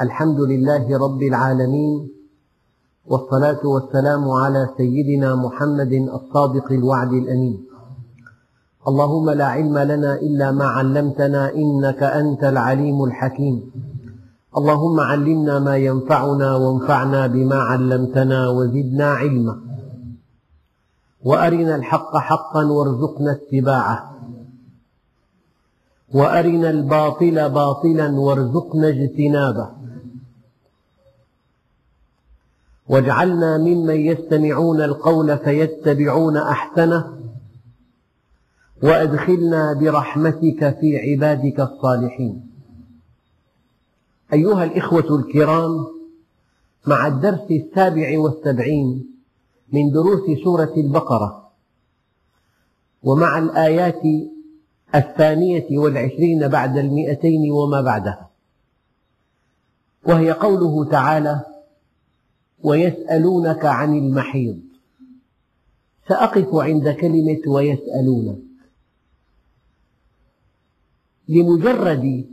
الحمد لله رب العالمين والصلاة والسلام على سيدنا محمد الصادق الوعد الأمين. اللهم لا علم لنا إلا ما علمتنا إنك أنت العليم الحكيم. اللهم علمنا ما ينفعنا وانفعنا بما علمتنا وزدنا علما. وأرنا الحق حقا وارزقنا اتباعه. وأرنا الباطل باطلا وارزقنا اجتنابه. واجعلنا ممن يستمعون القول فيتبعون أحسنه وأدخلنا برحمتك في عبادك الصالحين. أيها الإخوة الكرام مع الدرس السابع والسبعين من دروس سورة البقرة ومع الآيات الثانية والعشرين بعد المئتين وما بعدها وهي قوله تعالى ويسألونك عن المحيض. سأقف عند كلمة ويسألونك. لمجرد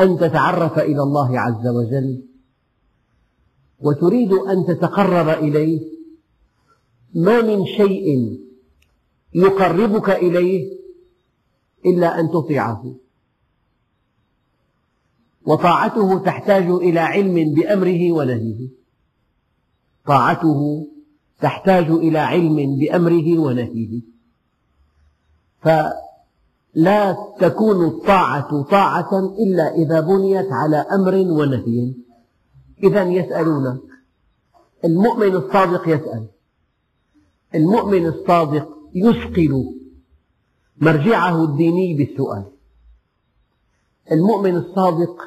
أن تتعرف إلى الله عز وجل وتريد أن تتقرب إليه ما من شيء يقربك إليه إلا أن تطيعه. وطاعته تحتاج إلى علم بأمره ونهيه. طاعته تحتاج إلى علم بأمره ونهيه فلا تكون الطاعة طاعة إلا إذا بنيت على أمر ونهي. إذا يسألونك المؤمن الصادق يسأل المؤمن الصادق يثقل مرجعه الديني بالسؤال. المؤمن الصادق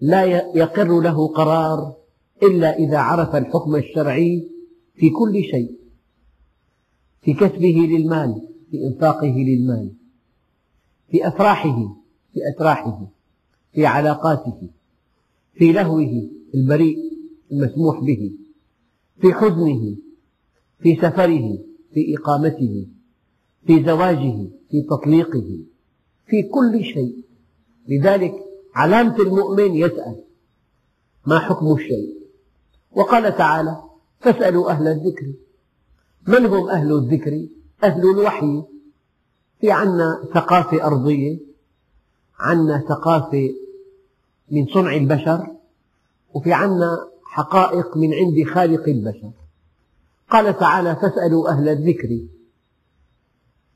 لا يقر له قرار إلا إذا عرف الحكم الشرعي في كل شيء في كسبه للمال في إنفاقه للمال في أفراحه في أتراحه في علاقاته في لهوه البريء المسموح به في حزنه في سفره في إقامته في زواجه في تطليقه في كل شيء. لذلك علامة المؤمن يسأل ما حكم الشيء؟ وقال تعالى فاسألوا أهل الذكر. من هم أهل الذكر؟ أهل الوحي. في عنا ثقافة أرضية عنا ثقافة من صنع البشر وفي عنا حقائق من عند خالق البشر. قال تعالى فاسألوا أهل الذكر.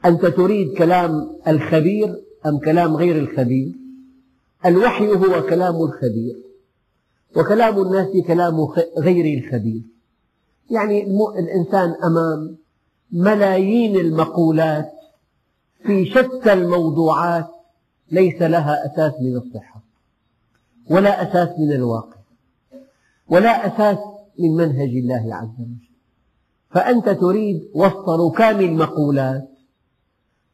أنت تريد كلام الخبير أم كلام غير الخبير؟ الوحي هو كلام الخبير. وكلام الناس كلام غير الخبير. يعني الإنسان أمام ملايين المقولات في شتى الموضوعات ليس لها أساس من الصحة ولا أساس من الواقع ولا أساس من منهج الله عز وجل. فأنت تريد وسط ركام المقولات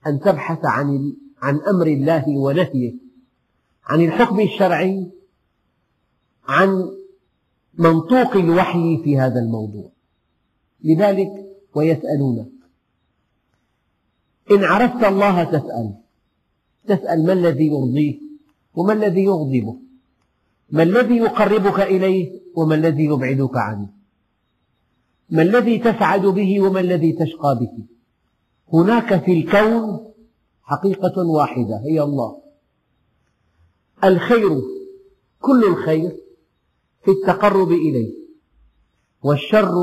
أن تبحث عن عن أمر الله ونهيه عن الحكم الشرعي عن منطوق الوحي في هذا الموضوع. لذلك ويسألونك إن عرفت الله تسأل. تسأل ما الذي يرضيه وما الذي يغضبه ما الذي يقربك إليه وما الذي يبعدك عنه. ما الذي تسعد به وما الذي تشقى به. هناك في الكون حقيقة واحدة هي الله. الخير كل الخير في التقرب إليه. والشر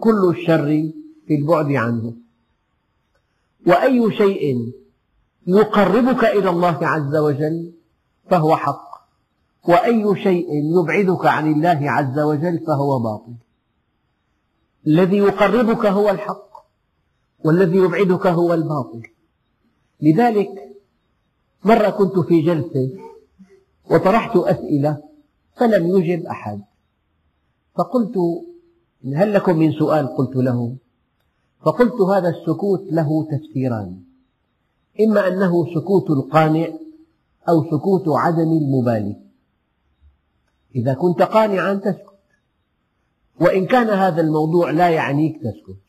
كل الشر في البعد عنه. وأي شيء يقربك إلى الله عز وجل فهو حق. وأي شيء يبعدك عن الله عز وجل فهو باطل. الذي يقربك هو الحق والذي يبعدك هو الباطل. لذلك مرة كنت في جلسة وطرحت أسئلة فلم يجب أحد. فقلت هل لكم من سؤال؟ قلت له. فقلت هذا السكوت له تفسيران. إما أنه سكوت القانع أو سكوت عدم المبالي. إذا كنت قانعا تسكت. وإن كان هذا الموضوع لا يعنيك تسكت.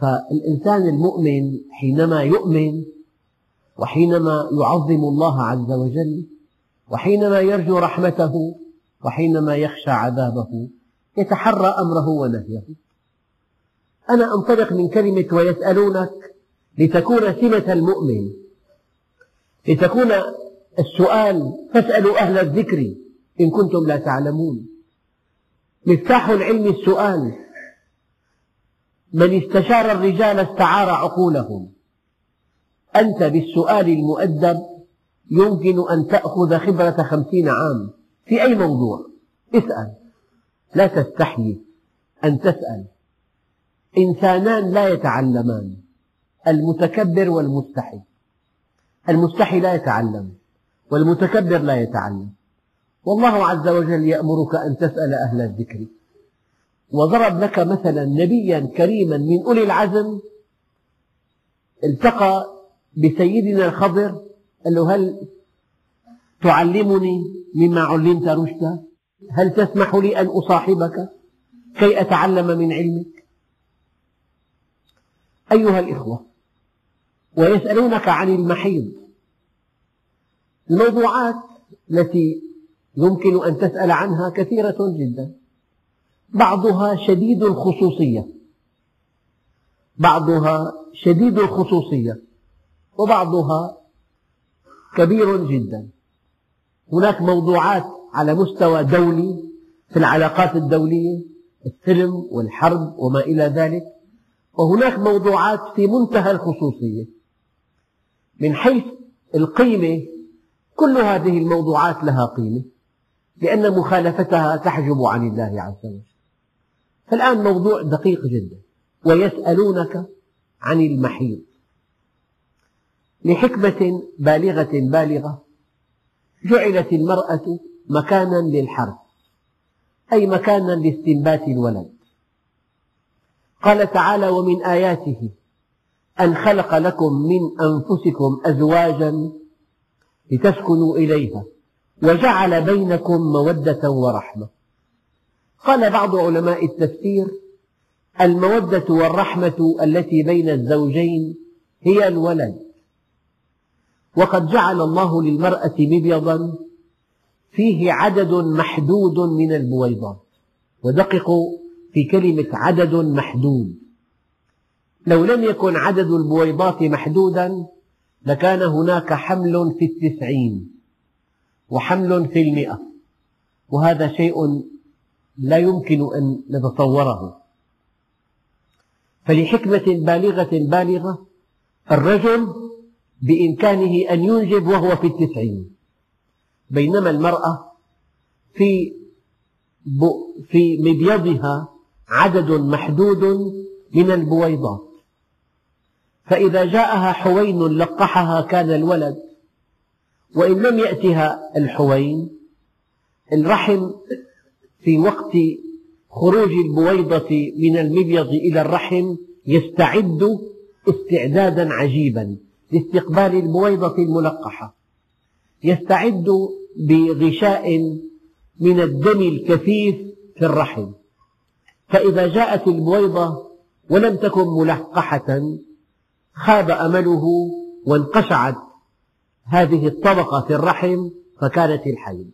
فالإنسان المؤمن حينما يؤمن وحينما يعظم الله عز وجل وحينما يرجو رحمته وحينما يخشى عذابه يتحرى أمره ونهيه. أنا أنطلق من كلمة ويسألونك لتكون سمة المؤمن. لتكون السؤال فاسألوا أهل الذكر إن كنتم لا تعلمون. مفتاح العلم السؤال من استشار الرجال استعار عقولهم. أنت بالسؤال المؤدب يمكن أن تأخذ خبرة خمسين عام في أي موضوع. اسأل. لا تستحي أن تسأل. إنسانان لا يتعلمان. المتكبر والمستحي. المستحي لا يتعلم والمتكبر لا يتعلم. والله عز وجل يأمرك أن تسأل أهل الذكر. وضرب لك مثلا نبيا كريما من أولي العزم التقى بسيدنا الخضر قال له هل تعلمني مما علمت رشدا هل تسمح لي أن أصاحبك كي أتعلم من علمك؟ أيها الإخوة ويسألونك عن المحيض. الموضوعات التي يمكن أن تسأل عنها كثيرة جدا. بعضها شديد الخصوصية. بعضها شديد الخصوصية. وبعضها كبير جدا. هناك موضوعات على مستوى دولي في العلاقات الدولية السلم والحرب وما إلى ذلك. وهناك موضوعات في منتهى الخصوصية. من حيث القيمة كل هذه الموضوعات لها قيمة لأن مخالفتها تحجب عن الله عز وجل. فالآن موضوع دقيق جدا. ويسألونك عن المحيض لحكمة بالغة بالغة جعلت المرأة مكانا للحرث أي مكانا لاستنبات الولد. قال تعالى ومن آياته أن خلق لكم من أنفسكم أزواجا لتسكنوا إليها وجعل بينكم مودة ورحمة. قال بعض علماء التفسير المودة والرحمة التي بين الزوجين هي الولد وقد جعل الله للمرأة مبيضا فيه عدد محدود من البويضات ودققوا في كلمة عدد محدود. لو لم يكن عدد البويضات محدودا لكان هناك حمل في التسعين وحمل في المئة. وهذا شيء لا يمكن أن نتصوره. فلحكمة بالغة بالغة الرجل بإمكانه أن ينجب وهو في التسعين. بينما المرأة في في مبيضها عدد محدود من البويضات. فإذا جاءها حوين لقحها كان الولد وإن لم يأتها الحوين الرحم في وقت خروج البويضة من المبيض إلى الرحم يستعد استعدادا عجيبا. لاستقبال البويضة الملقحة. يستعد بغشاء من الدم الكثيف في الرحم. فإذا جاءت البويضة ولم تكن ملقحة خاب أمله وانقشعت هذه الطبقة في الرحم فكانت الحيض.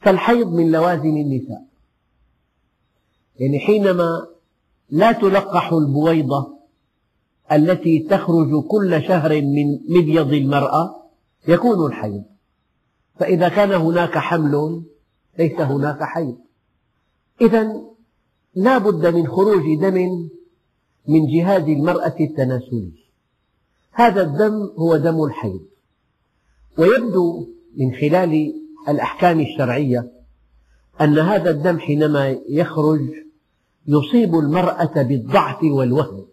فالحيض من لوازم النساء. يعني حينما لا تلقح البويضة التي تخرج كل شهر من مبيض المرأة يكون الحيض. فإذا كان هناك حمل ليس هناك حيض. إذا لا بد من خروج دم من جهاز المرأة التناسلي. هذا الدم هو دم الحيض. ويبدو من خلال الأحكام الشرعية أن هذا الدم حينما يخرج يصيب المرأة بالضعف والوهن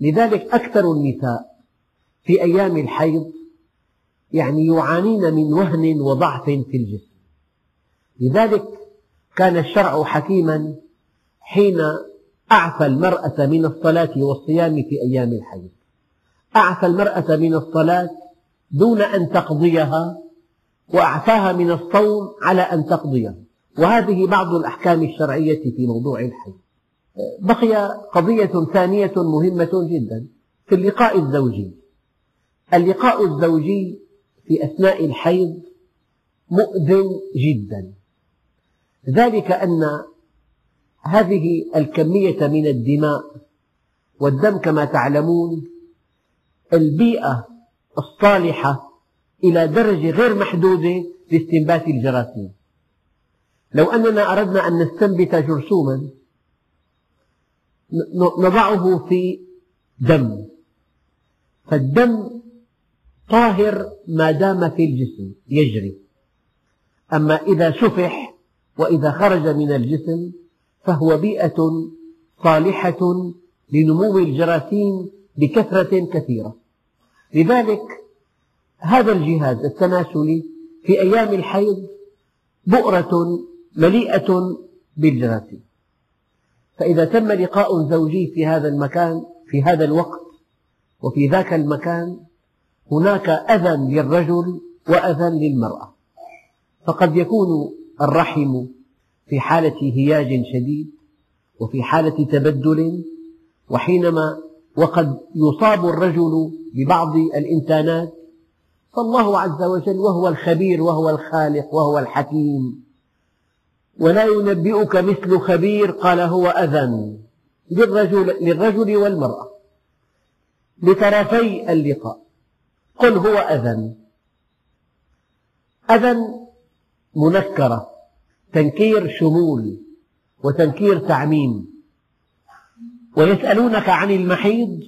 لذلك أكثر النساء في أيام الحيض يعني يعانين من وهن وضعف في الجسم. لذلك كان الشرع حكيما حين أعفى المرأة من الصلاة والصيام في أيام الحيض. أعفى المرأة من الصلاة دون أن تقضيها وأعفاها من الصوم على أن تقضيه وهذه بعض الأحكام الشرعية في موضوع الحيض. بقي قضية ثانية مهمة جدا في اللقاء الزوجي. اللقاء الزوجي في أثناء الحيض مؤذن جدا. ذلك أن هذه الكمية من الدماء والدم كما تعلمون البيئة الصالحة إلى درجة غير محدودة لاستنبات الجراثيم. لو أننا أردنا أن نستنبت جرثوما نضعه في دم. فالدم طاهر ما دام في الجسم يجري. أما إذا سفح وإذا خرج من الجسم فهو بيئة صالحة لنمو الجراثيم بكثرة كثيرة. لذلك هذا الجهاز التناسلي في أيام الحيض بؤرة مليئة بالجراثيم. فإذا تم لقاء زوجي في هذا المكان في هذا الوقت وفي ذاك المكان هناك أذى للرجل وأذى للمرأة. فقد يكون الرحم في حالة هياج شديد وفي حالة تبدل وحينما وقد يصاب الرجل ببعض الإنسانات فالله عز وجل وهو الخبير وهو الخالق وهو الحكيم. ولا ينبئك مثل خبير قال هو أذى للرجل, للرجل والمرأة لطرفي اللقاء. قل هو أذى أذى منكرة تنكير شمول وتنكير تعميم. ويسألونك عن المحيض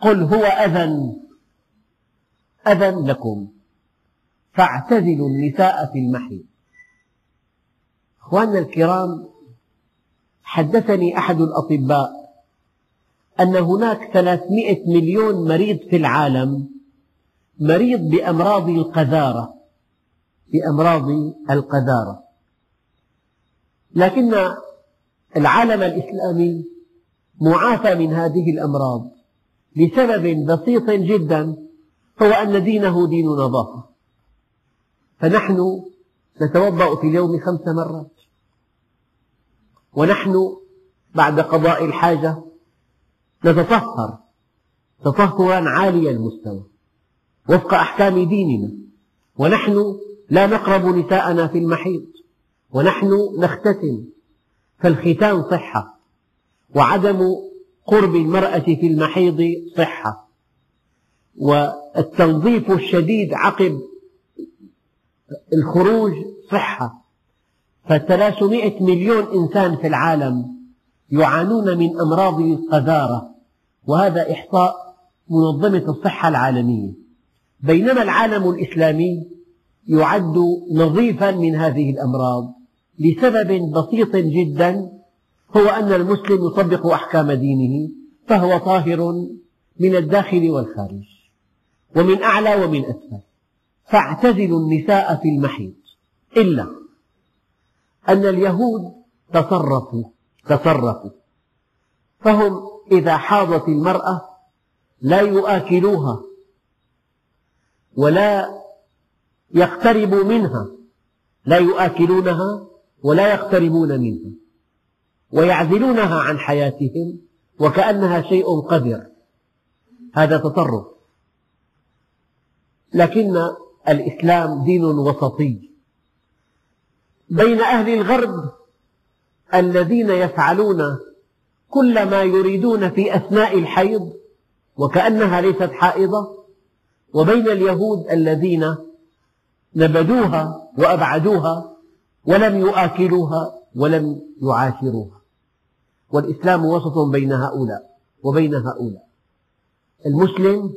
قل هو أذى أذى لكم. فاعتزلوا النساء في المحيض. أخواننا الكرام حدثني أحد الأطباء أن هناك ثلاثمئة مليون مريض في العالم مريض بأمراض القذارة بأمراض القذارة. لكن العالم الإسلامي معافى من هذه الأمراض لسبب بسيط جدا هو أن دينه دين نظافة. فنحن نتوضأ في اليوم خمس مرات. ونحن بعد قضاء الحاجة نتطهر. تطهرا عالي المستوى وفق أحكام ديننا. ونحن لا نقرب نساءنا في المحيض ونحن نختتن فالختان صحة. وعدم قرب المرأة في المحيض صحة. والتنظيف الشديد عقب الخروج صحة. فثلاثمئة مليون إنسان في العالم يعانون من أمراض القذارة وهذا إحصاء منظمة الصحة العالمية. بينما العالم الإسلامي يعد نظيفا من هذه الأمراض لسبب بسيط جدا هو أن المسلم يطبق أحكام دينه فهو طاهر من الداخل والخارج ومن أعلى ومن أسفل. فاعتزلوا النساء في المحيض إلا أن اليهود تصرفوا تصرفوا. فهم إذا حاضت المرأة لا يؤكلوها ولا يقتربوا منها لا يؤكلونها ولا يقتربون منها ويعزلونها عن حياتهم وكأنها شيء قذر. هذا تطرف لكن الإسلام دين وسطي. بين أهل الغرب الذين يفعلون كل ما يريدون في أثناء الحيض وكأنها ليست حائضة وبين اليهود الذين نبذوها وأبعدوها ولم يؤكلوها ولم يعاشروها. والإسلام وسط بين هؤلاء وبين هؤلاء. المسلم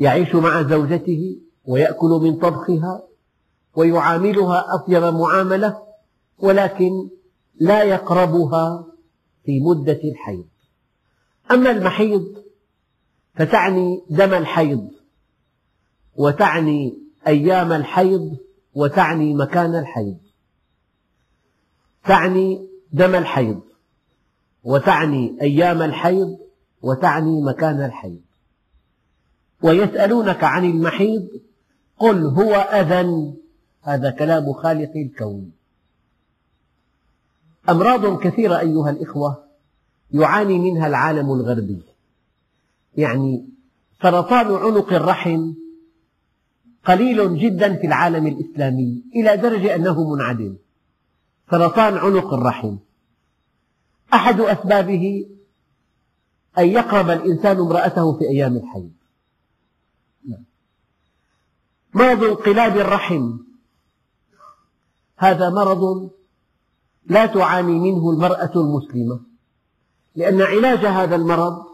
يعيش مع زوجته ويأكل من طبخها ويعاملها أطيب معاملة ولكن لا يقربها في مدة الحيض. أما المحيض فتعني دم الحيض وتعني أيام الحيض وتعني مكان الحيض. تعني دم الحيض وتعني أيام الحيض وتعني مكان الحيض. ويسألونك عن المحيض قل هو أذى هذا كلام خالق الكون. أمراض كثيرة أيها الإخوة يعاني منها العالم الغربي. يعني سرطان عنق الرحم قليل جدا في العالم الإسلامي إلى درجة أنه منعدم. سرطان عنق الرحم. أحد أسبابه أن يقرب الإنسان امرأته في أيام الحيض. مرض انقلاب الرحم هذا مرض لا تعاني منه المرأة المسلمة لأن علاج هذا المرض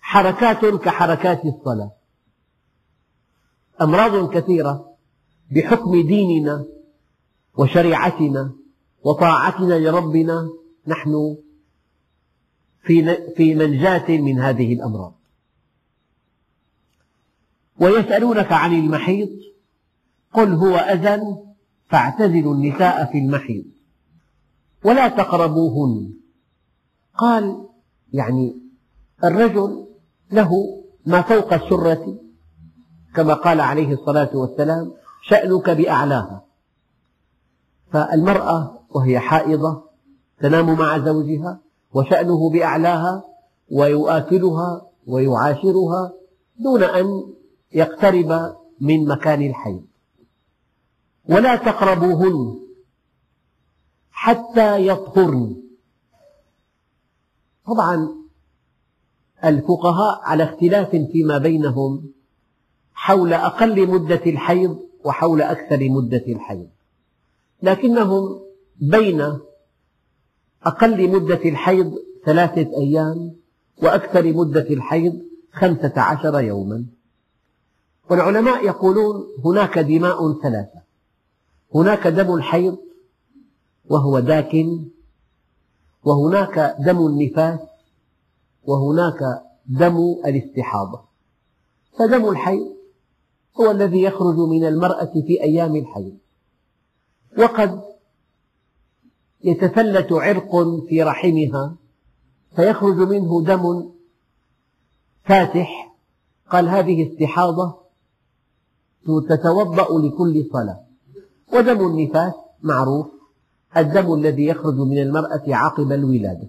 حركات كحركات الصلاة. أمراض كثيرة بحكم ديننا وشريعتنا وطاعتنا لربنا نحن في منجاة من هذه الأمراض. ويسألونك عن المحيض قل هو أذى فاعتزلوا النساء في المحيض ولا تقربوهن. قال يعني الرجل له ما فوق السرة كما قال عليه الصلاة والسلام شأنك بأعلاها. فالمرأة وهي حائضة تنام مع زوجها وشأنه بأعلاها ويؤكلها ويعاشرها دون أن يقترب من مكان الحيض ولا تقربوهن حتى يطهرن. طبعا الفقهاء على اختلاف فيما بينهم حول أقل مدة الحيض وحول أكثر مدة الحيض. لكنهم بين أقل مدة الحيض ثلاثة أيام وأكثر مدة الحيض خمسة عشر يوما. والعلماء يقولون هناك دماء ثلاثة. هناك دم الحيض وهو داكن وهناك دم النفاس وهناك دم الاستحاضة. فدم الحيض هو الذي يخرج من المرأة في أيام الحيض. وقد يتفلت عرق في رحمها فيخرج منه دم فاتح. قال هذه استحاضة تتوضأ لكل صلاة. ودم النفاس معروف الدم الذي يخرج من المرأة عقب الولادة.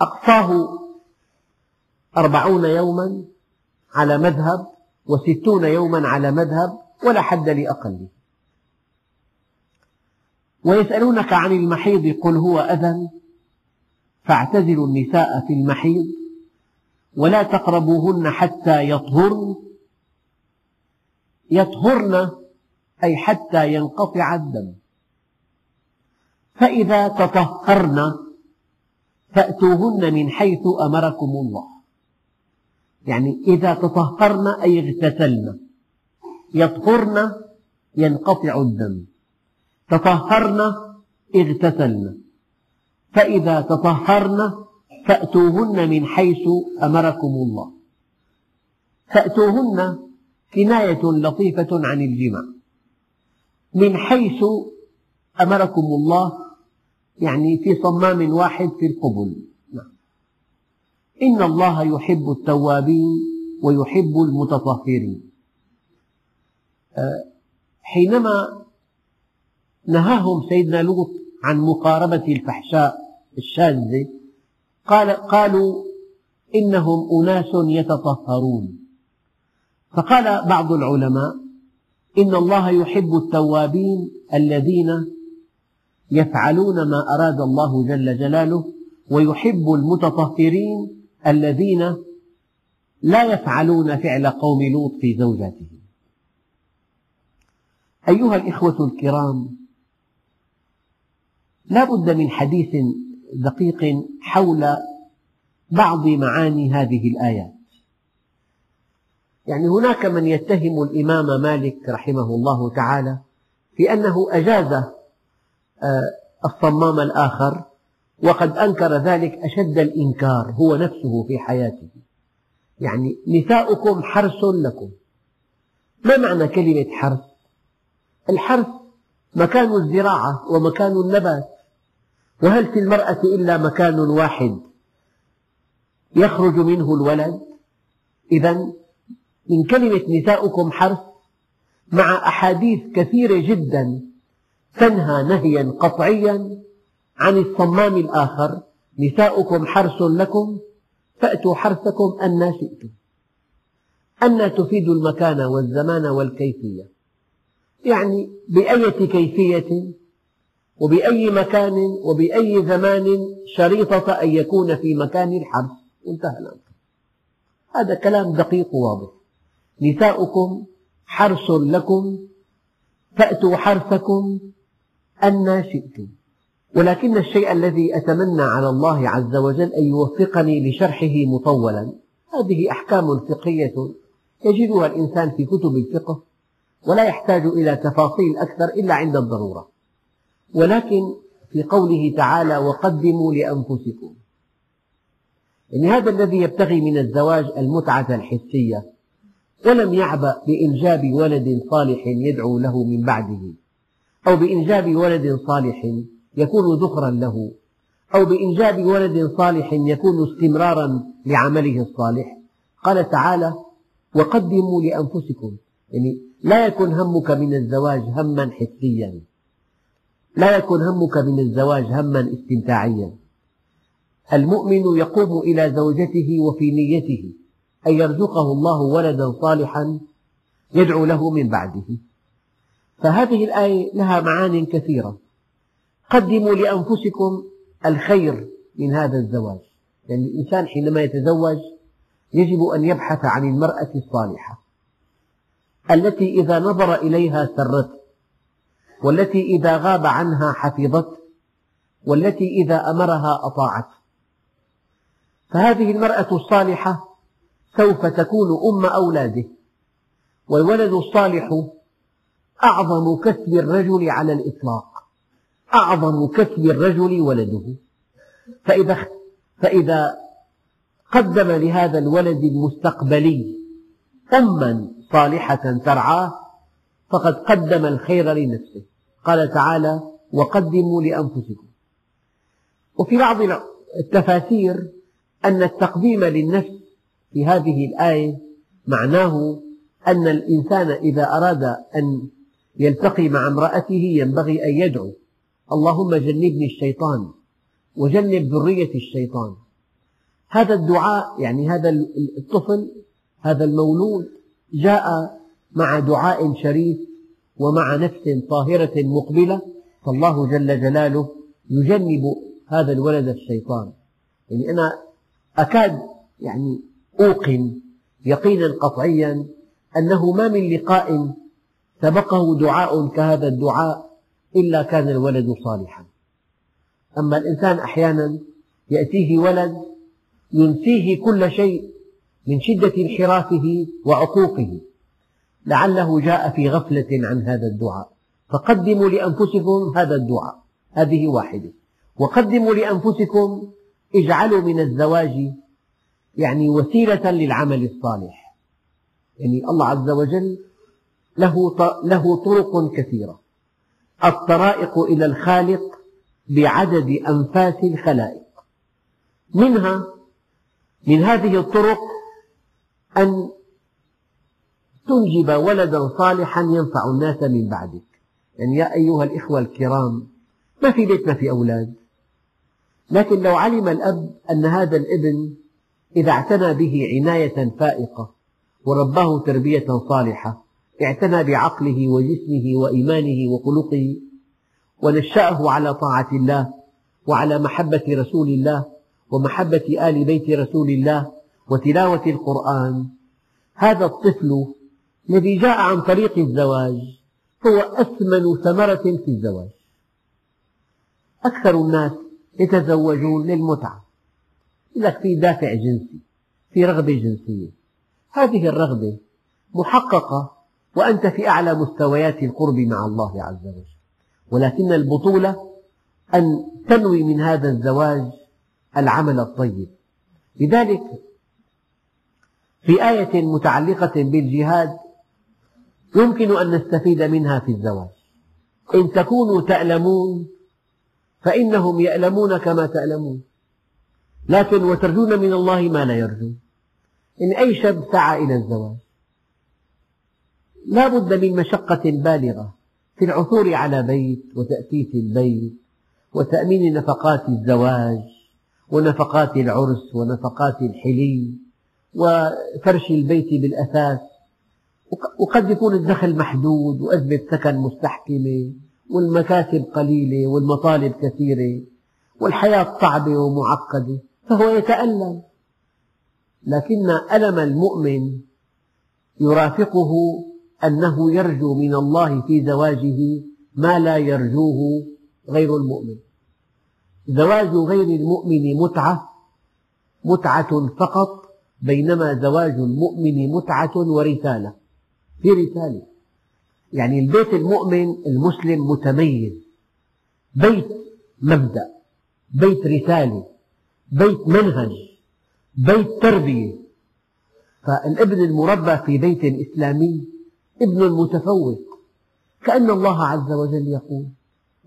أقصاه أربعون يوما على مذهب وستون يوما على مذهب ولا حد لأقله. ويسألونك عن المحيض قل هو أذى فاعتزلوا النساء في المحيض ولا تقربوهن حتى يطهرن. يطهرن أي حتى ينقطع الدم. فإذا تطهرن فأتوهن من حيث أمركم الله. يعني إذا تطهرن أي اغتسلن يطهرن ينقطع الدم. تطهرن اغتسلن. فإذا تطهرن فأتوهن من حيث أمركم الله. فأتوهن كناية لطيفة عن الجمع من حيث أمركم الله يعني في صمام واحد في القبل. نعم. إن الله يحب التوابين ويحب المتطهرين. آه، حينما نهاهم سيدنا لوط عن مقاربة الفحشاء الشاذة قال قالوا إنهم أناس يتطهرون. فقال بعض العلماء إن الله يحب التوابين الذين يفعلون ما أراد الله جل جلاله ويحب المتطهرين الذين لا يفعلون فعل قوم لوط في زوجاتهم أيها الإخوة الكرام لا بد من حديث دقيق حول بعض معاني هذه الآيات. يعني هناك من يتهم الإمام مالك رحمه الله تعالى في أنه أجاز آه، الصمام الآخر وقد أنكر ذلك أشد الإنكار هو نفسه في حياته. يعني نساؤكم حرث لكم. ما معنى كلمة حرث؟ الحرث مكان الزراعة ومكان النبات. وهل في المرأة إلا مكان واحد يخرج منه الولد؟ إذا من كلمة نساؤكم حرث مع أحاديث كثيرة جدا تنهى نهيا قطعيا عن الصمام الآخر. نساؤكم حرث لكم فأتوا حرثكم أن شئتم. أن تفيد المكان والزمان والكيفية. يعني بأية كيفية وبأي مكان وبأي زمان شريطة أن يكون في مكان الحرث. انتهى الأمر. هذا كلام دقيق وواضح. نساؤكم حرث لكم فأتوا حرثكم أن شئتم. ولكن الشيء الذي أتمنى على الله عز وجل أن يوفقني لشرحه مطولا هذه أحكام فقهية يجدها الإنسان في كتب الفقه ولا يحتاج إلى تفاصيل أكثر إلا عند الضرورة. ولكن في قوله تعالى وقدموا لأنفسكم يعني هذا الذي يبتغي من الزواج المتعة الحسية ولم يعبأ بإنجاب ولد صالح يدعو له من بعده. أو بإنجاب ولد صالح يكون ذخرا له. أو بإنجاب ولد صالح يكون استمرارا لعمله الصالح. قال تعالى وقدموا لأنفسكم. يعني لا يكن همك من الزواج هما حسيا لا يكن همك من الزواج هما استمتاعيا. المؤمن يقوم إلى زوجته وفي نيته. أن يرزقه الله ولدا صالحا يدعو له من بعده. فهذه الآية لها معان كثيرة. قدموا لأنفسكم الخير من هذا الزواج. يعني الإنسان حينما يتزوج يجب أن يبحث عن المرأة الصالحة التي إذا نظر إليها سرته والتي إذا غاب عنها حفظته والتي إذا أمرها أطاعته فهذه المرأة الصالحة سوف تكون أم أولاده؟ والولد الصالح أعظم كسب الرجل على الإطلاق. أعظم كسب الرجل ولده. فإذا, فإذا قدم لهذا الولد المستقبلي أما صالحة ترعاه فقد قدم الخير لنفسه. قال تعالى وقدموا لأنفسكم. وفي بعض التفاسير أن التقديم للنفس في هذه الآية معناه أن الإنسان إذا أراد أن يلتقي مع امرأته ينبغي أن يدعو. اللهم جنبني الشيطان وجنب ذرية الشيطان. هذا الدعاء يعني هذا الطفل هذا المولود جاء مع دعاء شريف ومع نفس طاهرة مقبلة. فالله جل جلاله يجنب هذا الولد الشيطان. يعني أنا أكاد يعني أوقن يقينا قطعيا أنه ما من لقاء سبقه دعاء كهذا الدعاء إلا كان الولد صالحا. أما الإنسان أحيانا يأتيه ولد ينسيه كل شيء من شدة انحرافه وعقوقه. لعله جاء في غفلة عن هذا الدعاء. فقدموا لأنفسكم هذا الدعاء. هذه واحدة. وقدموا لأنفسكم اجعلوا من الزواج يعني وسيلة للعمل الصالح. يعني الله عز وجل له له طرق كثيرة. الطرائق إلى الخالق بعدد أنفاس الخلائق. منها من هذه الطرق أن تنجب ولدا صالحا ينفع الناس من بعدك. يعني يا أيها الإخوة الكرام ما في بيت ما في أولاد. لكن لو علم الأب أن هذا الابن إذا اعتنى به عناية فائقة ورباه تربية صالحة اعتنى بعقله وجسمه وإيمانه وخلقه ونشأه على طاعة الله وعلى محبة رسول الله ومحبة آل بيت رسول الله وتلاوة القرآن. هذا الطفل الذي جاء عن طريق الزواج هو أثمن ثمرة في الزواج. أكثر الناس يتزوجون للمتعة. لك في دافع جنسي في رغبة جنسية. هذه الرغبة محققة وأنت في أعلى مستويات القرب مع الله عز وجل. ولكن البطولة أن تنوي من هذا الزواج العمل الطيب. لذلك في آية متعلقة بالجهاد يمكن أن نستفيد منها في الزواج. إن تكونوا تألمون فإنهم يألمون كما تألمون. لكن وترجون من الله ما لا يرجون. إن أي شاب سعى إلى الزواج لا بد من مشقة بالغة في العثور على بيت وتأسيس البيت وتأمين نفقات الزواج ونفقات العرس ونفقات الحلي وفرش البيت بالأثاث. وقد يكون الدخل محدود وأزمة سكن مستحكمة والمكاسب قليلة والمطالب كثيرة والحياة صعبة ومعقدة. فهو يتألم. لكن ألم المؤمن يرافقه أنه يرجو من الله في زواجه ما لا يرجوه غير المؤمن. زواج غير المؤمن متعة متعة فقط بينما زواج المؤمن متعة ورسالة. في رسالة. يعني البيت المؤمن المسلم متميز. بيت مبدأ بيت رسالة. بيت منهج بيت تربية. فالابن المربى في بيت إسلامي ابن متفوق كأن الله عز وجل يقول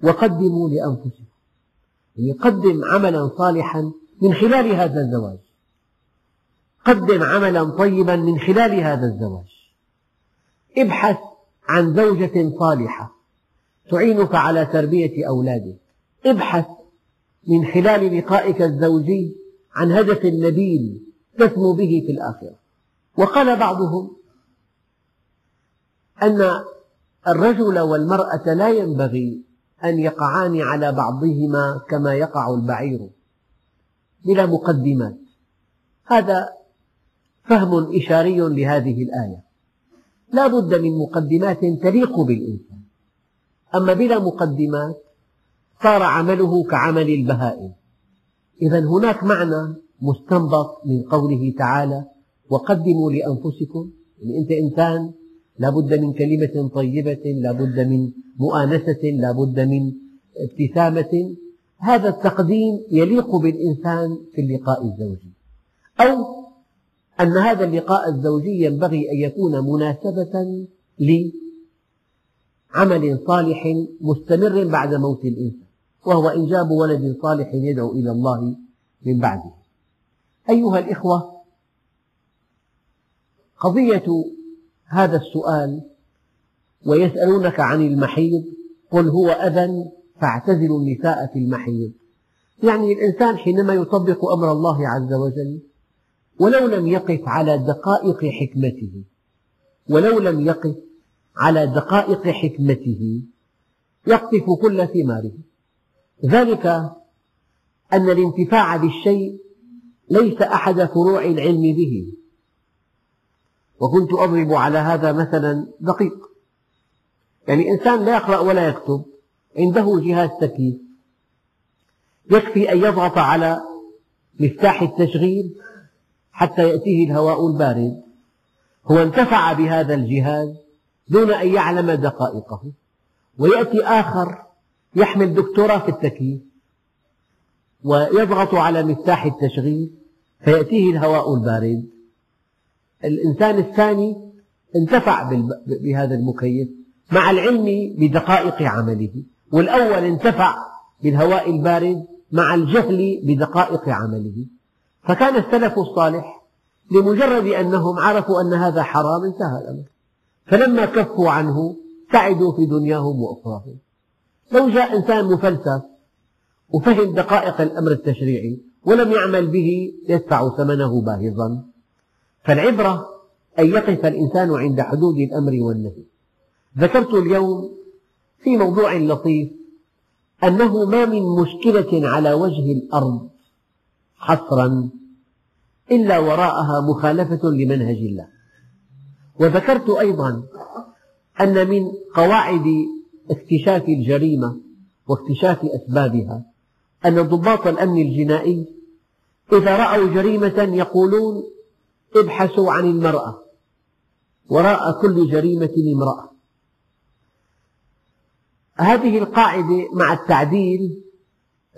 وقدموا لأنفسكم. يعني قدم عملا صالحا من خلال هذا الزواج. قدم عملا طيبا من خلال هذا الزواج. ابحث عن زوجة صالحة تعينك على تربية أولادك. ابحث من خلال لقائك الزوجي عن هدف نبيل تسمو به في الآخرة. وقال بعضهم أن الرجل والمرأة لا ينبغي أن يقعان على بعضهما كما يقع البعير بلا مقدمات هذا فهم إشاري لهذه الآية. لا بد من مقدمات تليق بالإنسان. أما بلا مقدمات صار عمله كعمل البهائم. إذا هناك معنى مستنبط من قوله تعالى وقدموا لأنفسكم يعني أنت إنسان لا بد من كلمة طيبة لا بد من مؤانسة لا بد من ابتسامة. هذا التقديم يليق بالإنسان في اللقاء الزوجي. أو أن هذا اللقاء الزوجي ينبغي أن يكون مناسبة لعمل صالح مستمر بعد موت الإنسان. وهو إنجاب ولد صالح يدعو إلى الله من بعده. أيها الإخوة قضية هذا السؤال ويسألونك عن المحيض قل هو أذى فاعتزلوا النساء في المحيض. يعني الإنسان حينما يطبق أمر الله عز وجل ولو لم يقف على دقائق حكمته ولو لم يقف على دقائق حكمته يقطف كل ثماره. ذلك أن الانتفاع بالشيء ليس أحد فروع العلم به. وكنت أضرب على هذا مثلا دقيق. يعني إنسان لا يقرأ ولا يكتب عنده جهاز تكييف. يكفي أن يضغط على مفتاح التشغيل حتى يأتيه الهواء البارد. هو انتفع بهذا الجهاز دون أن يعلم دقائقه. ويأتي آخر يحمل دكتوراه في التكييف ويضغط على مفتاح التشغيل فيأتيه الهواء البارد. الإنسان الثاني انتفع بهذا المكيف مع العلم بدقائق عمله والأول انتفع بالهواء البارد مع الجهل بدقائق عمله. فكان السلف الصالح لمجرد أنهم عرفوا أن هذا حرام انتهى الأمر. فلما كفوا عنه سعدوا في دنياهم وأخراهم. لو جاء إنسان مفلسف وفهم دقائق الأمر التشريعي ولم يعمل به يدفع ثمنه باهظا. فالعبرة أن يقف الإنسان عند حدود الأمر والنهي. ذكرت اليوم في موضوع لطيف أنه ما من مشكلة على وجه الأرض حصرا إلا وراءها مخالفة لمنهج الله. وذكرت أيضا أن من قواعد اكتشاف الجريمة واكتشاف أسبابها. أن ضباط الأمن الجنائي إذا رأوا جريمة يقولون ابحثوا عن المرأة. وراء كل جريمة امرأة. هذه القاعدة مع التعديل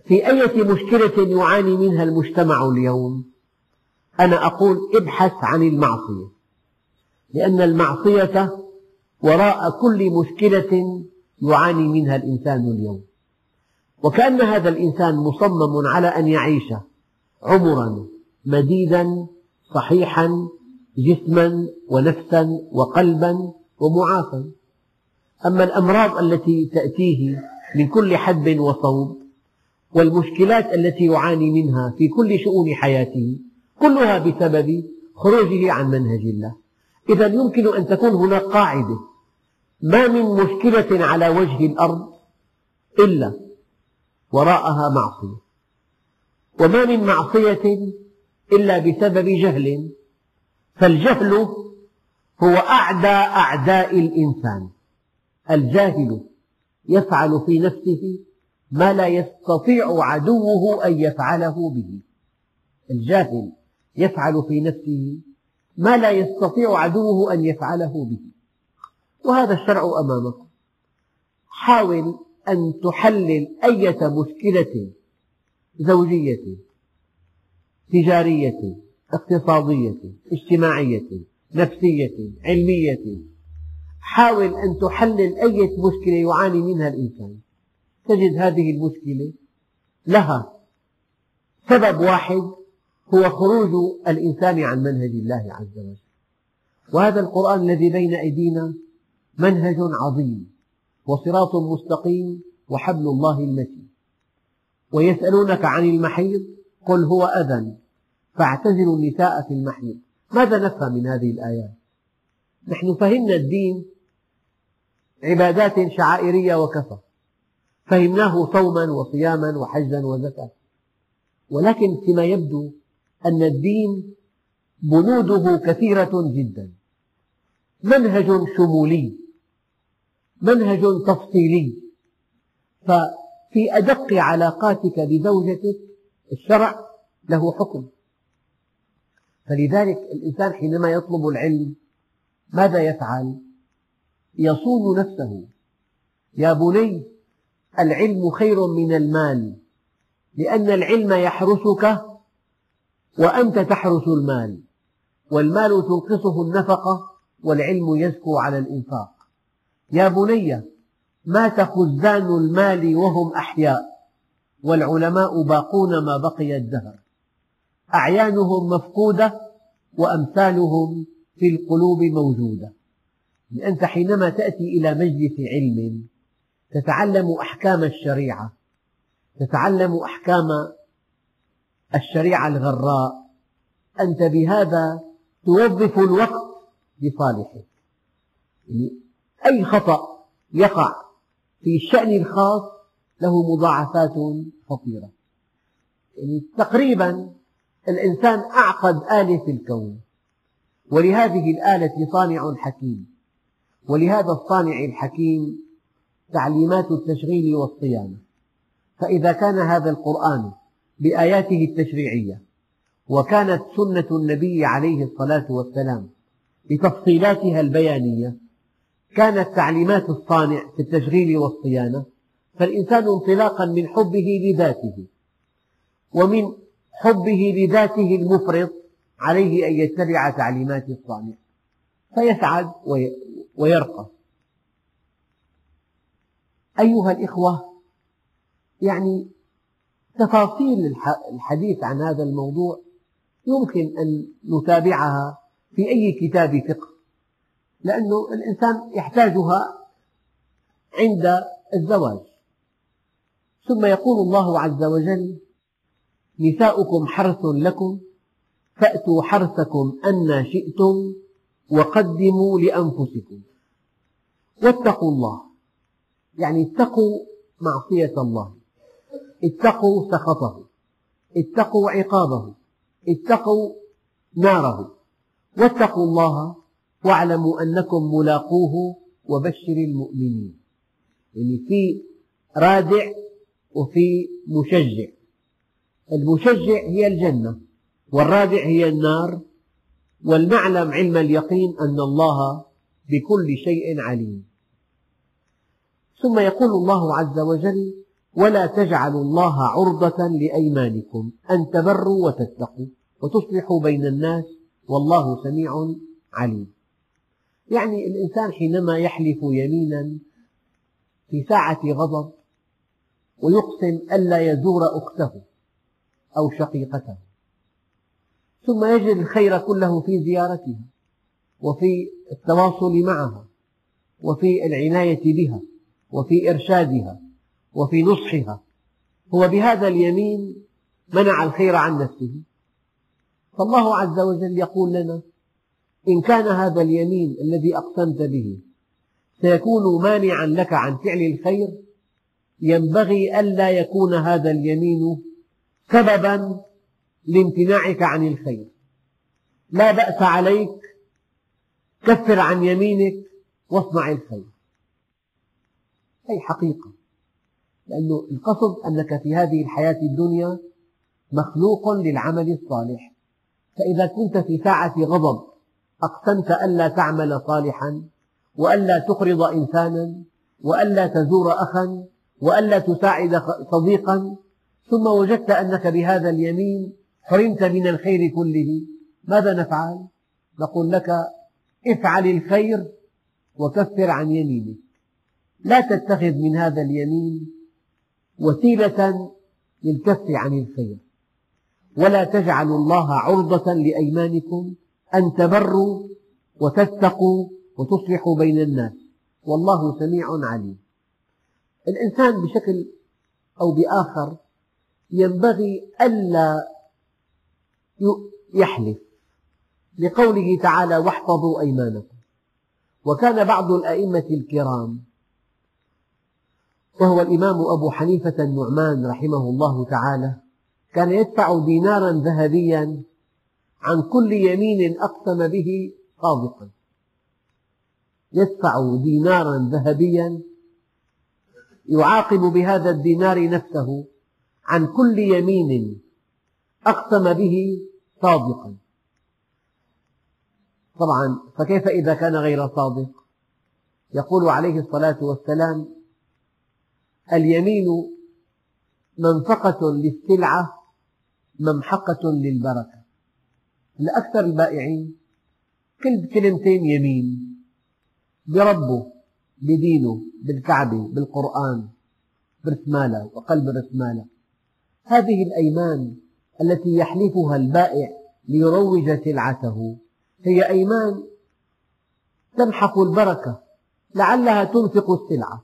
في أية مشكلة يعاني منها المجتمع اليوم. أنا أقول ابحث عن المعصية. لأن المعصية وراء كل مشكلة يعاني منها الإنسان اليوم. وكأن هذا الإنسان مصمم على أن يعيش عمرا مديدا صحيحا جسما ونفسا وقلبا ومعافى أما الأمراض التي تأتيه من كل حدب وصوب والمشكلات التي يعاني منها في كل شؤون حياته كلها بسبب خروجه عن منهج الله. إذا يمكن أن تكون هناك قاعدة ما من مشكلة على وجه الأرض إلا وراءها معصية. وما من معصية إلا بسبب جهل. فالجهل هو أعدى أعداء الإنسان. الجاهل يفعل في نفسه ما لا يستطيع عدوه أن يفعله به. الجاهل يفعل في نفسه ما لا يستطيع عدوه أن يفعله به. وهذا الشرع أمامكم. حاول أن تحلل أية مشكلة زوجية تجارية اقتصادية اجتماعية نفسية علمية. حاول أن تحلل أي مشكلة يعاني منها الإنسان. تجد هذه المشكلة لها سبب واحد هو خروج الإنسان عن منهج الله عز وجل. وهذا القرآن الذي بين أيدينا منهج عظيم وصراط مستقيم وحبل الله المتين. ويسألونك عن المحيض قل هو أذى فاعتزلوا النساء في المحيض ماذا نفهم من هذه الآيات؟ نحن فهمنا الدين عبادات شعائرية وكفى فهمناه صوما وصياما وحجا وزكاة. ولكن فيما يبدو أن الدين بنوده كثيرة جدا. منهج شمولي. منهج تفصيلي. ففي أدق علاقاتك بزوجتك الشرع له حكم. فلذلك الإنسان حينما يطلب العلم ماذا يفعل؟ يصون نفسه. يا بني العلم خير من المال لأن العلم يحرسك وأنت تحرس المال والمال تنقصه النفقة والعلم يزكو على الإنفاق. يا بني مات خزان المال وهم أحياء والعلماء باقون ما بقي الدهر. أعيانهم مفقودة وأمثالهم في القلوب موجودة. أنت حينما تأتي إلى مجلس علم تتعلم أحكام الشريعة تتعلم أحكام الشريعة الغراء أنت بهذا توظف الوقت لصالحك. أي خطأ يقع في الشأن الخاص له مضاعفات خطيرة. يعني تقريبا الإنسان أعقد آلة في الكون ولهذه الآلة صانع حكيم ولهذا الصانع الحكيم تعليمات التشغيل والصيانة. فإذا كان هذا القرآن بآياته التشريعية وكانت سنة النبي عليه الصلاة والسلام بتفصيلاتها البيانية كانت تعليمات الصانع في التشغيل والصيانة فالإنسان انطلاقا من حبه لذاته ومن حبه لذاته المفرط عليه أن يتبع تعليمات الصانع فيسعد ويرقى. أيها الإخوة يعني تفاصيل الحديث عن هذا الموضوع يمكن أن نتابعها في أي كتاب فقه. لأن الإنسان يحتاجها عند الزواج. ثم يقول الله عز وجل نساؤكم حرث لكم فأتوا حرثكم أن شئتم وقدموا لأنفسكم. واتقوا الله. يعني اتقوا معصية الله. اتقوا سخطه. اتقوا عقابه. اتقوا ناره. واتقوا الله واعلموا أنكم ملاقوه وبشر المؤمنين. يعني في رادع وفي مشجع. المشجع هي الجنة والرادع هي النار ولنعلم علم اليقين أن الله بكل شيء عليم. ثم يقول الله عز وجل ولا تجعلوا الله عرضة لأيمانكم أن تبروا وتتقوا وتصلحوا بين الناس والله سميع عليم. يعني الإنسان حينما يحلف يمينا في ساعة غضب ويقسم ألا يزور أخته أو شقيقته ثم يجد الخير كله في زيارتها وفي التواصل معها وفي العناية بها وفي إرشادها وفي نصحها. هو بهذا اليمين منع الخير عن نفسه. فالله عز وجل يقول لنا إن كان هذا اليمين الذي أقسمت به سيكون مانعا لك عن فعل الخير ينبغي ألا يكون هذا اليمين سببا لامتناعك عن الخير. لا بأس عليك كفر عن يمينك واصنع الخير. هذه حقيقة؟ لأن القصد أنك في هذه الحياة الدنيا مخلوق للعمل الصالح. فإذا كنت في ساعة غضب أقسمت ألا تعمل صالحا وألا تقرض إنسانا وألا تزور أخا وألا تساعد صديقا ثم وجدت أنك بهذا اليمين حرمت من الخير كله. ماذا نفعل؟ نقول لك افعل الخير وكفر عن يمينك. لا تتخذ من هذا اليمين وسيلة للكف عن الخير. ولا تجعلوا الله عرضة لأيمانكم أن تبروا وتتقوا وتصلحوا بين الناس. والله سميع عليم. الإنسان بشكل أو بآخر ينبغي ألا يحلف لقوله تعالى واحفظوا أيمانكم. وكان بعض الأئمة الكرام وهو الإمام أبو حنيفة النعمان رحمه الله تعالى كان يدفع دينارا ذهبيا عن كل يمين أقسم به صادقا يدفع دينارا ذهبيا يعاقب بهذا الدينار نفسه عن كل يمين أقسم به صادقا. طبعا فكيف إذا كان غير صادق؟ يقول عليه الصلاة والسلام اليمين منفقة للسلعة ممحقة للبركة. لأكثر البائعين كل كلمتين يمين. بربه بدينه بالكعبة بالقرآن برسمالة وقلب رسمالة هذه الأيمان التي يحلفها البائع ليروج سلعته. هي أيمان تمحق البركة لعلها تنفق السلعة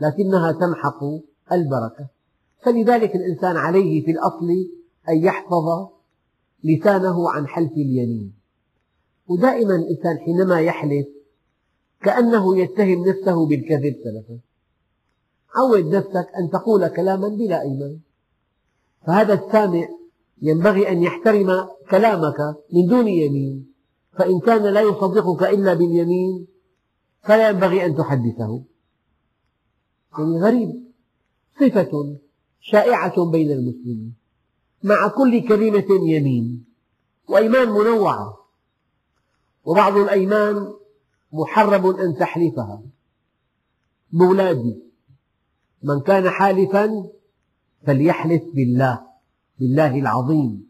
لكنها تمحق البركة. فلذلك الإنسان عليه في الأصل أن يحفظ لسانه عن حلف اليمين. ودائما الإنسان حينما يحلف كأنه يتهم نفسه بالكذب سلفا. عود نفسك أن تقول كلاما بلا أيمان. فهذا السامع ينبغي أن يحترم كلامك من دون يمين. فإن كان لا يصدقك إلا باليمين فلا ينبغي أن تحدثه. يعني غريب. صفة شائعة بين المسلمين. مع كل كلمة يمين. وأيمان منوعة وبعض الأيمان محرم أن تحلفها. بولادي من كان حالفا فليحلف بالله بالله العظيم.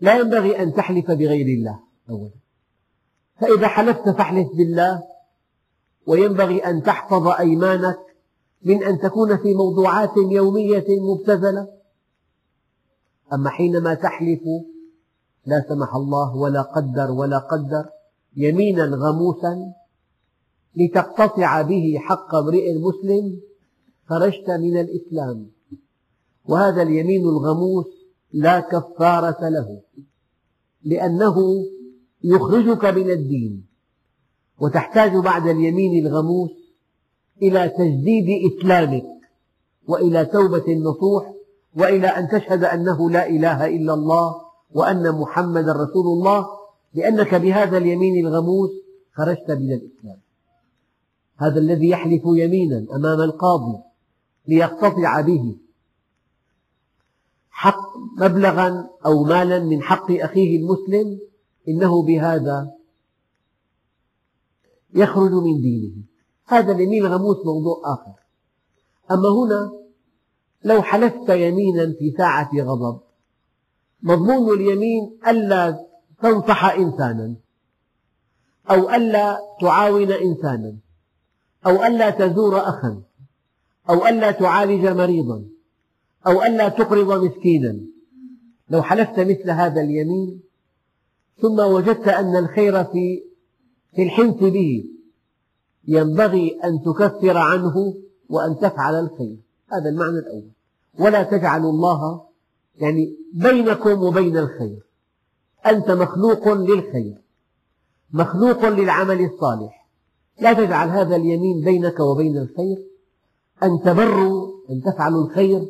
لا ينبغي أن تحلف بغير الله. أولا. فإذا حلفت فاحلف بالله. وينبغي أن تحفظ أيمانك من أن تكون في موضوعات يومية مبتذلة. أما حينما تحلف لا سمح الله ولا قدر ولا قدر يمينا غموسا لتقتطع به حق امرئ مسلم خرجت من الإسلام. وهذا اليمين الغموس لا كفارة له لأنه يخرجك من الدين. وتحتاج بعد اليمين الغموس إلى تجديد إسلامك وإلى توبة نصوح وإلى أن تشهد أنه لا إله إلا الله وأن محمدا رسول الله لأنك بهذا اليمين الغموس خرجت من الإسلام. هذا الذي يحلف يمينا أمام القاضي ليقتطع به حق مبلغا أو مالا من حق أخيه المسلم إنه بهذا يخرج من دينه. هذا اليمين الغموس موضوع آخر. أما هنا لو حلفت يمينا في ساعة غضب. مضمون اليمين ألا تنصح إنسانا. أو ألا تعاون إنسانا. أو ألا تزور أخا. أو ألا تعالج مريضا. أو ألا تقرض مسكينا. لو حلفت مثل هذا اليمين ثم وجدت أن الخير في في الحنث به. ينبغي أن تكفر عنه وأن تفعل الخير. هذا المعنى الأول. ولا تجعلوا الله يعني بينكم وبين الخير. أنت مخلوق للخير. مخلوق للعمل الصالح. لا تجعل هذا اليمين بينك وبين الخير. أن تبروا أن تفعلوا الخير.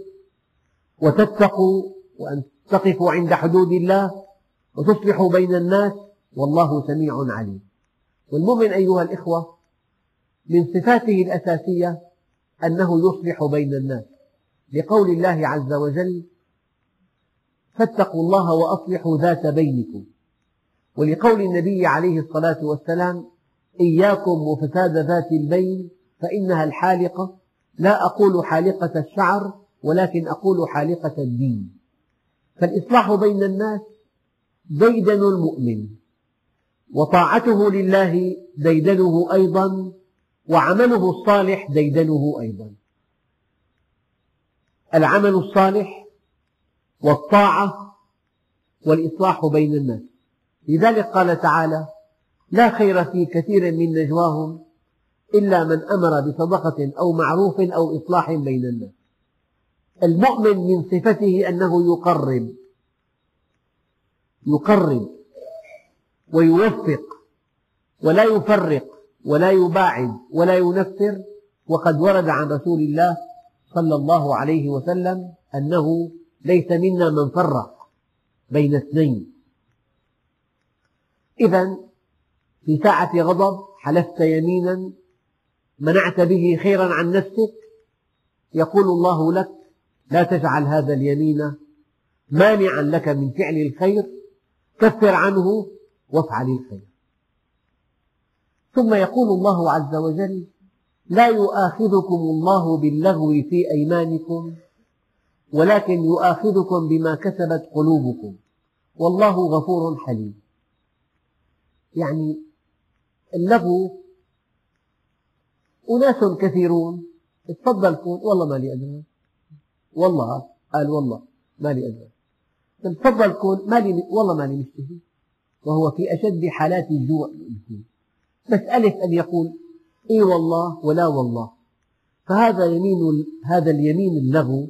وتتقوا وأن تقفوا عند حدود الله. وتصلحوا بين الناس. والله سميع عليم. والمؤمن أيها الإخوة من صفاته الأساسية أنه يصلح بين الناس. لقول الله عز وجل فاتقوا الله وأصلحوا ذات بينكم. ولقول النبي عليه الصلاة والسلام إياكم وفساد ذات البين فإنها الحالقة. لا أقول حالقة الشعر ولكن أقول حالقة الدين. فالإصلاح بين الناس ديدن المؤمن وطاعته لله ديدنه أيضا وعمله الصالح ديدنه أيضا. العمل الصالح والطاعة والإصلاح بين الناس. لذلك قال تعالى لا خير في كثير من نجواهم إلا من أمر بصدقة أو معروف أو إصلاح بين الناس. المؤمن من صفته أنه يقرب يقرب ويوفق ولا يفرق ولا يباعد ولا ينفر. وقد ورد عن رسول الله صلى الله عليه وسلم أنه ليس منا من فرق بين اثنين. إذا في ساعة غضب حلفت يمينا منعت به خيرا عن نفسك يقول الله لك لا تجعل هذا اليمين مانعا لك من فعل الخير كفر عنه وافعل الخير. ثم يقول الله عز وجل لا يؤاخذكم الله باللغو في أيمانكم ولكن يؤاخذكم بما كسبت قلوبكم. والله غفور حليم. يعني اللغو أناس كثيرون تفضل كون والله ما لي أدرى والله قال والله ما لي أدرى تفضل كون ما لي والله ما لي مشتهي وهو في أشد حالات الجوع. مسألة أن يقول إي والله ولا والله. فهذا يمين هذا اليمين اللغو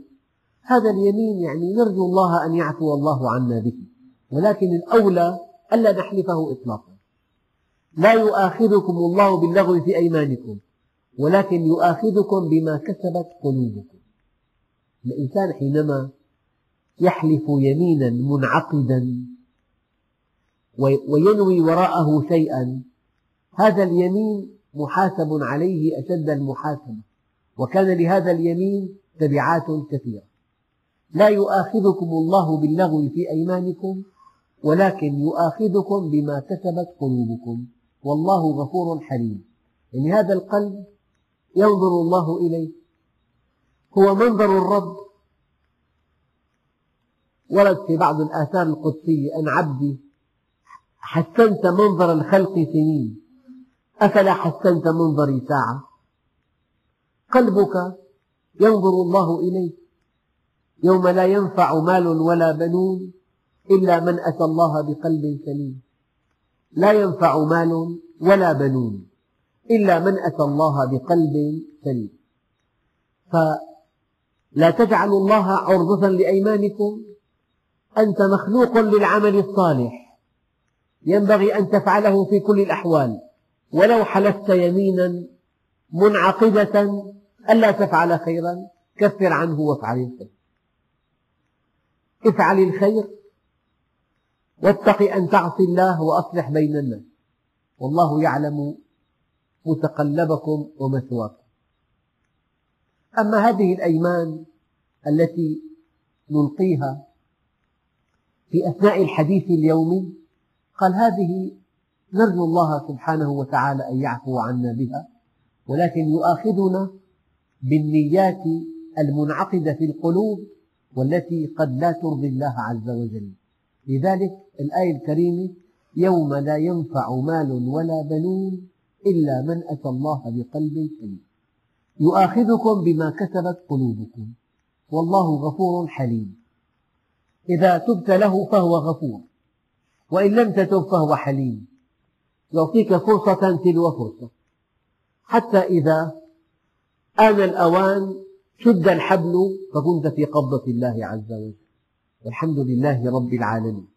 هذا اليمين يعني نرجو الله أن يعفو الله عنا به. ولكن الأولى ألا نحلفه إطلاقا. لا يؤاخذكم الله باللغو في أيمانكم ولكن يؤاخذكم بما كسبت قلوبكم. الإنسان حينما يحلف يمينا منعقدا وينوي وراءه شيئا هذا اليمين محاسب عليه أشد المحاسبة وكان لهذا اليمين تبعات كثيرة. لا يؤاخذكم الله باللغو في أيمانكم ولكن يؤاخذكم بما كسبت قلوبكم. والله غفور حليم. يعني هذا القلب ينظر الله إليه. هو منظر الرب. ورد في بعض الآثار القدسية أن عبدي حسنت منظر الخلق سنين. أفلا حسنت منظري ساعة؟ قلبك ينظر الله إليه يوم لا ينفع مال ولا بنون إلا من أتى الله بقلب سليم. لا ينفع مال ولا بنون إلا من أتى الله بقلب سليم. فلا تجعلوا الله عرضة لأيمانكم. أنت مخلوق للعمل الصالح. ينبغي أن تفعله في كل الأحوال. ولو حلفت يمينا منعقدة ألا تفعل خيرا كفر عنه وافعل الخير. افعل الخير واتق أن تعصي الله وأصلح بين الناس. والله يعلم متقلبكم ومثواكم. أما هذه الأيمان التي نلقيها في أثناء الحديث اليومي قال هذه نرجو الله سبحانه وتعالى أن يعفو عنا بها ولكن يؤاخذنا بالنيات المنعقدة في القلوب والتي قد لا ترضي الله عز وجل. لذلك الآية الكريمة يوم لا ينفع مال ولا بنون إلا من أتى الله بقلب سليم. يؤاخذكم بما كسبت قلوبكم. والله غفور حليم. إذا تبت له فهو غفور وإن لم تتب فهو حليم. يعطيك فرصة تلو فرصة. حتى إذا آن الأوان شد الحبل فكنت في قبضة الله عز وجل. والحمد لله رب العالمين.